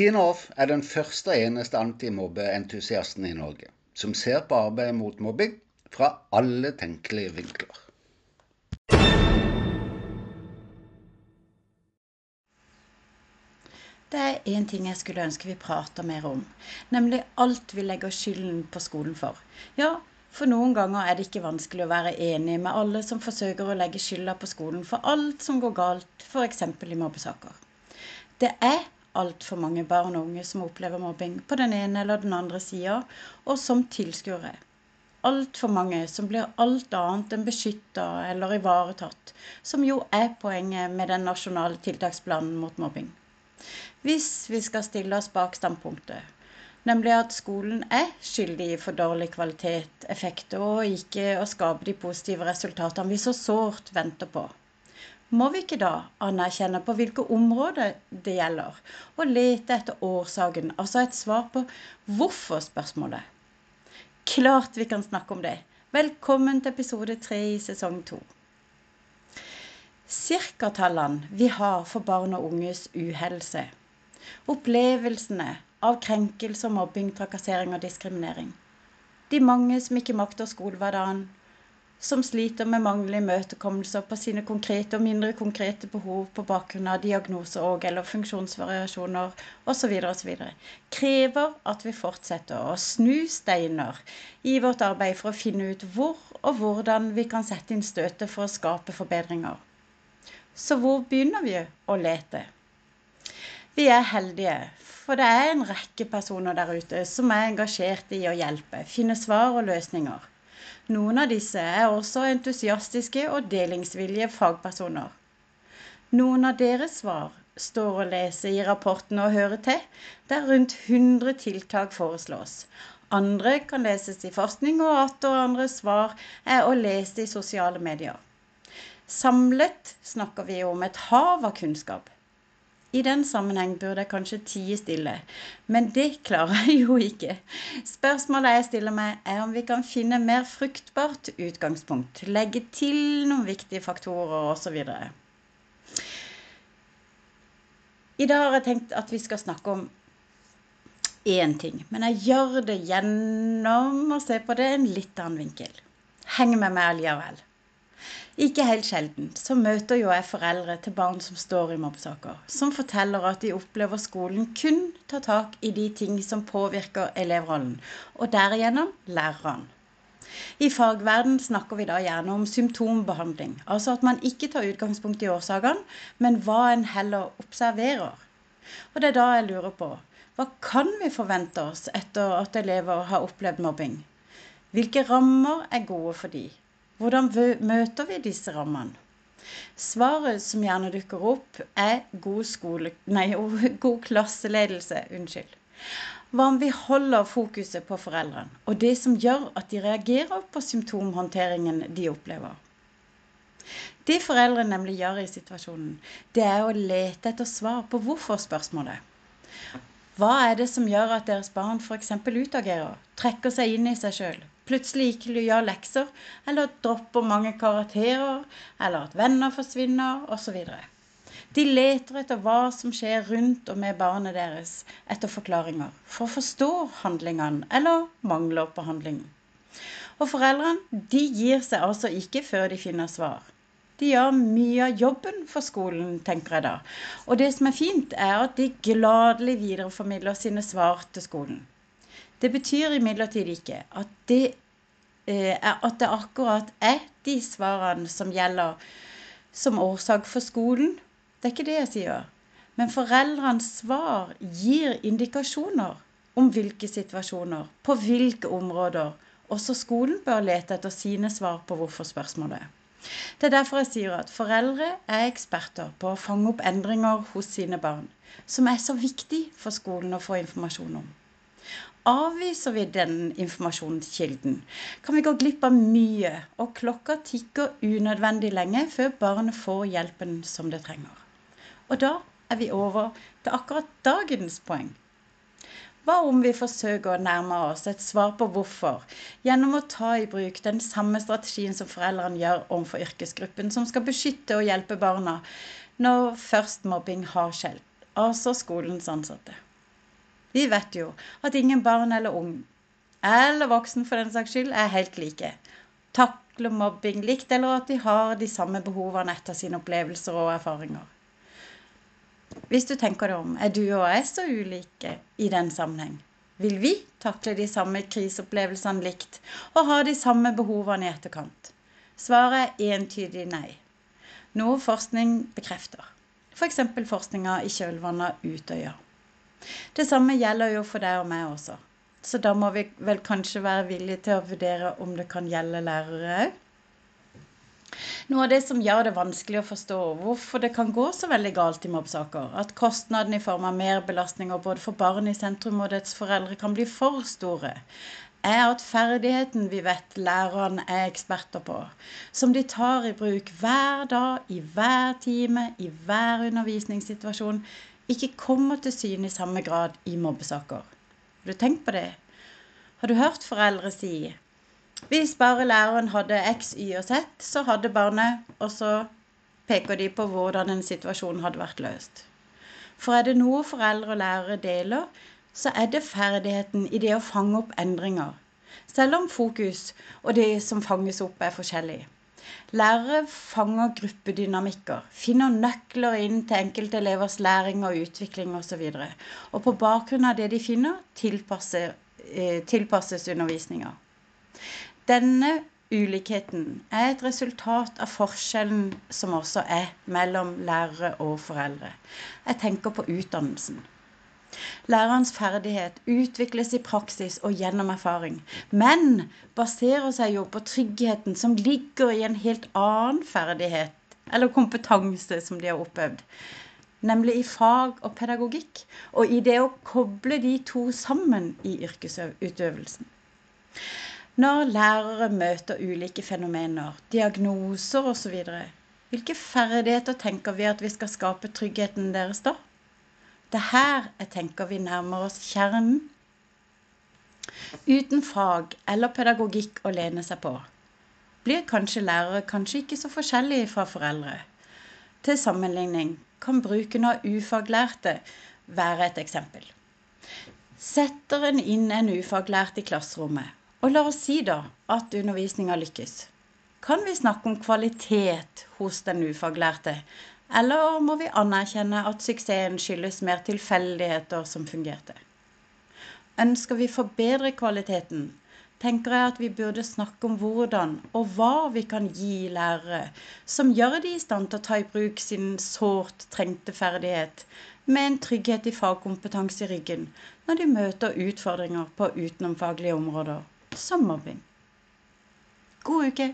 Tine Off er den første og eneste antimobbeentusiasten i Norge som ser på arbeidet mot mobbing fra alle tenkelige vinkler. Det er én ting jeg skulle ønske vi prata mer om, nemlig alt vi legger skylden på skolen for. Ja, for noen ganger er det ikke vanskelig å være enig med alle som forsøker å legge skylda på skolen for alt som går galt, f.eks. i mobbesaker. Det er altfor mange barn og unge som opplever mobbing på den ene eller den andre sida, og som tilskuere. Altfor mange som blir alt annet enn beskytta eller ivaretatt, som jo er poenget med den nasjonale tiltaksplanen mot mobbing. Hvis vi skal stille oss bak standpunktet, nemlig at skolen er skyldig for dårlig kvalitet, effekter, og ikke å skape de positive resultatene vi så sårt venter på må vi ikke da anerkjenne på hvilke områder det gjelder, og lete etter årsaken, altså et svar på hvorfor-spørsmålet? Klart vi kan snakke om det. Velkommen til episode tre i sesong to. Cirkatallene vi har for barn og unges uhelse. Opplevelsene av krenkelse, mobbing, trakassering og diskriminering. De mange som ikke makter skolehverdagen, som sliter med manglende imøtekommelser på sine konkrete og mindre konkrete behov på bakgrunn av diagnoser og eller funksjonsvariasjoner osv. osv. krever at vi fortsetter å snu steiner i vårt arbeid for å finne ut hvor og hvordan vi kan sette inn støtet for å skape forbedringer. Så hvor begynner vi å lete? Vi er heldige, for det er en rekke personer der ute som er engasjerte i å hjelpe, finne svar og løsninger. Noen av disse er også entusiastiske og delingsvillige fagpersoner. Noen av deres svar står å lese i rapporten Og høre til, der rundt 100 tiltak foreslås. Andre kan leses i forskning, og atter andre svar er å lese i sosiale medier. Samlet snakker vi om et hav av kunnskap. I den sammenheng burde jeg kanskje tie stille, men det klarer jeg jo ikke. Spørsmålet jeg stiller meg, er om vi kan finne mer fruktbart utgangspunkt, legge til noen viktige faktorer osv. I dag har jeg tenkt at vi skal snakke om én ting, men jeg gjør det gjennom å se på det en litt annen vinkel. Heng med meg allikevel. Ikke helt sjelden så møter jo jeg foreldre til barn som står i mobbesaker, som forteller at de opplever skolen kun tar tak i de ting som påvirker elevrollen, og derigjennom læreren. I fagverden snakker vi da gjerne om symptombehandling, altså at man ikke tar utgangspunkt i årsakene, men hva en heller observerer. Og det er da jeg lurer på hva kan vi forvente oss etter at elever har opplevd mobbing? Hvilke rammer er gode for de? Hvordan møter vi disse rammene? Svaret som gjerne dukker opp, er god, skole, nei, god klasseledelse. Unnskyld. Hva om vi holder fokuset på foreldrene, og det som gjør at de reagerer på symptomhåndteringen de opplever? Det foreldre nemlig gjør i situasjonen, det er å lete etter svar på hvorfor-spørsmålet. Hva er det som gjør at deres barn f.eks. utagerer, trekker seg inn i seg sjøl, plutselig ikke gjør lekser, eller dropper mange karakterer, eller at venner forsvinner, osv. De leter etter hva som skjer rundt og med barnet deres, etter forklaringer, for å forstå handlingene eller mangler på handlingen. Og foreldrene de gir seg altså ikke før de finner svar. De gjør mye av jobben for skolen, tenker jeg da. Og det som er fint, er at de gladelig videreformidler sine svar til skolen. Det betyr imidlertid ikke at det, eh, at det akkurat er de svarene som gjelder som årsak for skolen. Det er ikke det jeg sier. Men foreldrenes svar gir indikasjoner om hvilke situasjoner, på hvilke områder også skolen bør lete etter sine svar på hvorfor-spørsmålet. Det er derfor jeg sier at foreldre er eksperter på å fange opp endringer hos sine barn, som er så viktig for skolen å få informasjon om. Avviser vi den informasjonskilden, kan vi gå glipp av mye, og klokka tikker unødvendig lenge før barnet får hjelpen som det trenger. Og da er vi over til akkurat dagens poeng. Hva om vi forsøker å nærme oss et svar på hvorfor, gjennom å ta i bruk den samme strategien som foreldrene gjør overfor yrkesgruppen som skal beskytte og hjelpe barna når først mobbing har skjedd, altså skolens ansatte. Vi vet jo at ingen barn eller ung, eller voksen for den saks skyld, er helt like. Takler mobbing likt, eller at de har de samme behovene etter sine opplevelser og erfaringer. Hvis du tenker deg om, er du og jeg så ulike i den sammenheng? Vil vi takle de samme kriseopplevelsene likt og ha de samme behovene i etterkant? Svaret er entydig nei. Noe forskning bekrefter. F.eks. For forskninga i kjølvannet av Utøya. Det samme gjelder jo for deg og meg også. Så da må vi vel kanskje være villige til å vurdere om det kan gjelde lærere òg? Noe av det som gjør det vanskelig å forstå hvorfor det kan gå så veldig galt i mobbsaker, at kostnaden i form av merbelastninger både for barn i sentrum og dets foreldre kan bli for store, er at ferdigheten vi vet lærerne er eksperter på, som de tar i bruk hver dag, i hver time, i hver undervisningssituasjon, ikke kommer til syne i samme grad i mobbesaker. Har du tenkt på det? Har du hørt foreldre si hvis bare læreren hadde X, Y og Z, så hadde barnet Og så peker de på hvordan en situasjon hadde vært løst. For er det noe foreldre og lærere deler, så er det ferdigheten i det å fange opp endringer. Selv om fokus og det som fanges opp, er forskjellig. Lærere fanger gruppedynamikker, finner nøkler inn til enkeltelevers læring og utvikling osv. Og, så og på bakgrunn av det de finner, tilpasses, eh, tilpasses undervisninga. Denne ulikheten er et resultat av forskjellen som også er mellom lærere og foreldre. Jeg tenker på utdannelsen. Lærerens ferdighet utvikles i praksis og gjennom erfaring, men baserer seg jo på tryggheten som ligger i en helt annen ferdighet, eller kompetanse, som de har oppøvd. Nemlig i fag og pedagogikk, og i det å koble de to sammen i yrkesutøvelsen. Når lærere møter ulike fenomener, diagnoser osv., hvilke ferdigheter tenker vi at vi skal skape tryggheten deres da? Det er her jeg tenker vi nærmer oss kjernen. Uten fag eller pedagogikk å lene seg på blir kanskje lærere kanskje ikke så forskjellige fra foreldre. Til sammenligning kan bruken av ufaglærte være et eksempel. Setter en inn en ufaglært i klasserommet og la oss si da at undervisninga lykkes. Kan vi snakke om kvalitet hos den ufaglærte, eller må vi anerkjenne at suksessen skyldes mer tilfeldigheter som fungerte? Ønsker vi forbedre kvaliteten, tenker jeg at vi burde snakke om hvordan og hva vi kan gi lærere som gjør de i stand til å ta i bruk sin sårt trengte ferdighet med en trygghet i fagkompetanse i ryggen når de møter utfordringer på utenomfaglige områder som mobbing. God uke!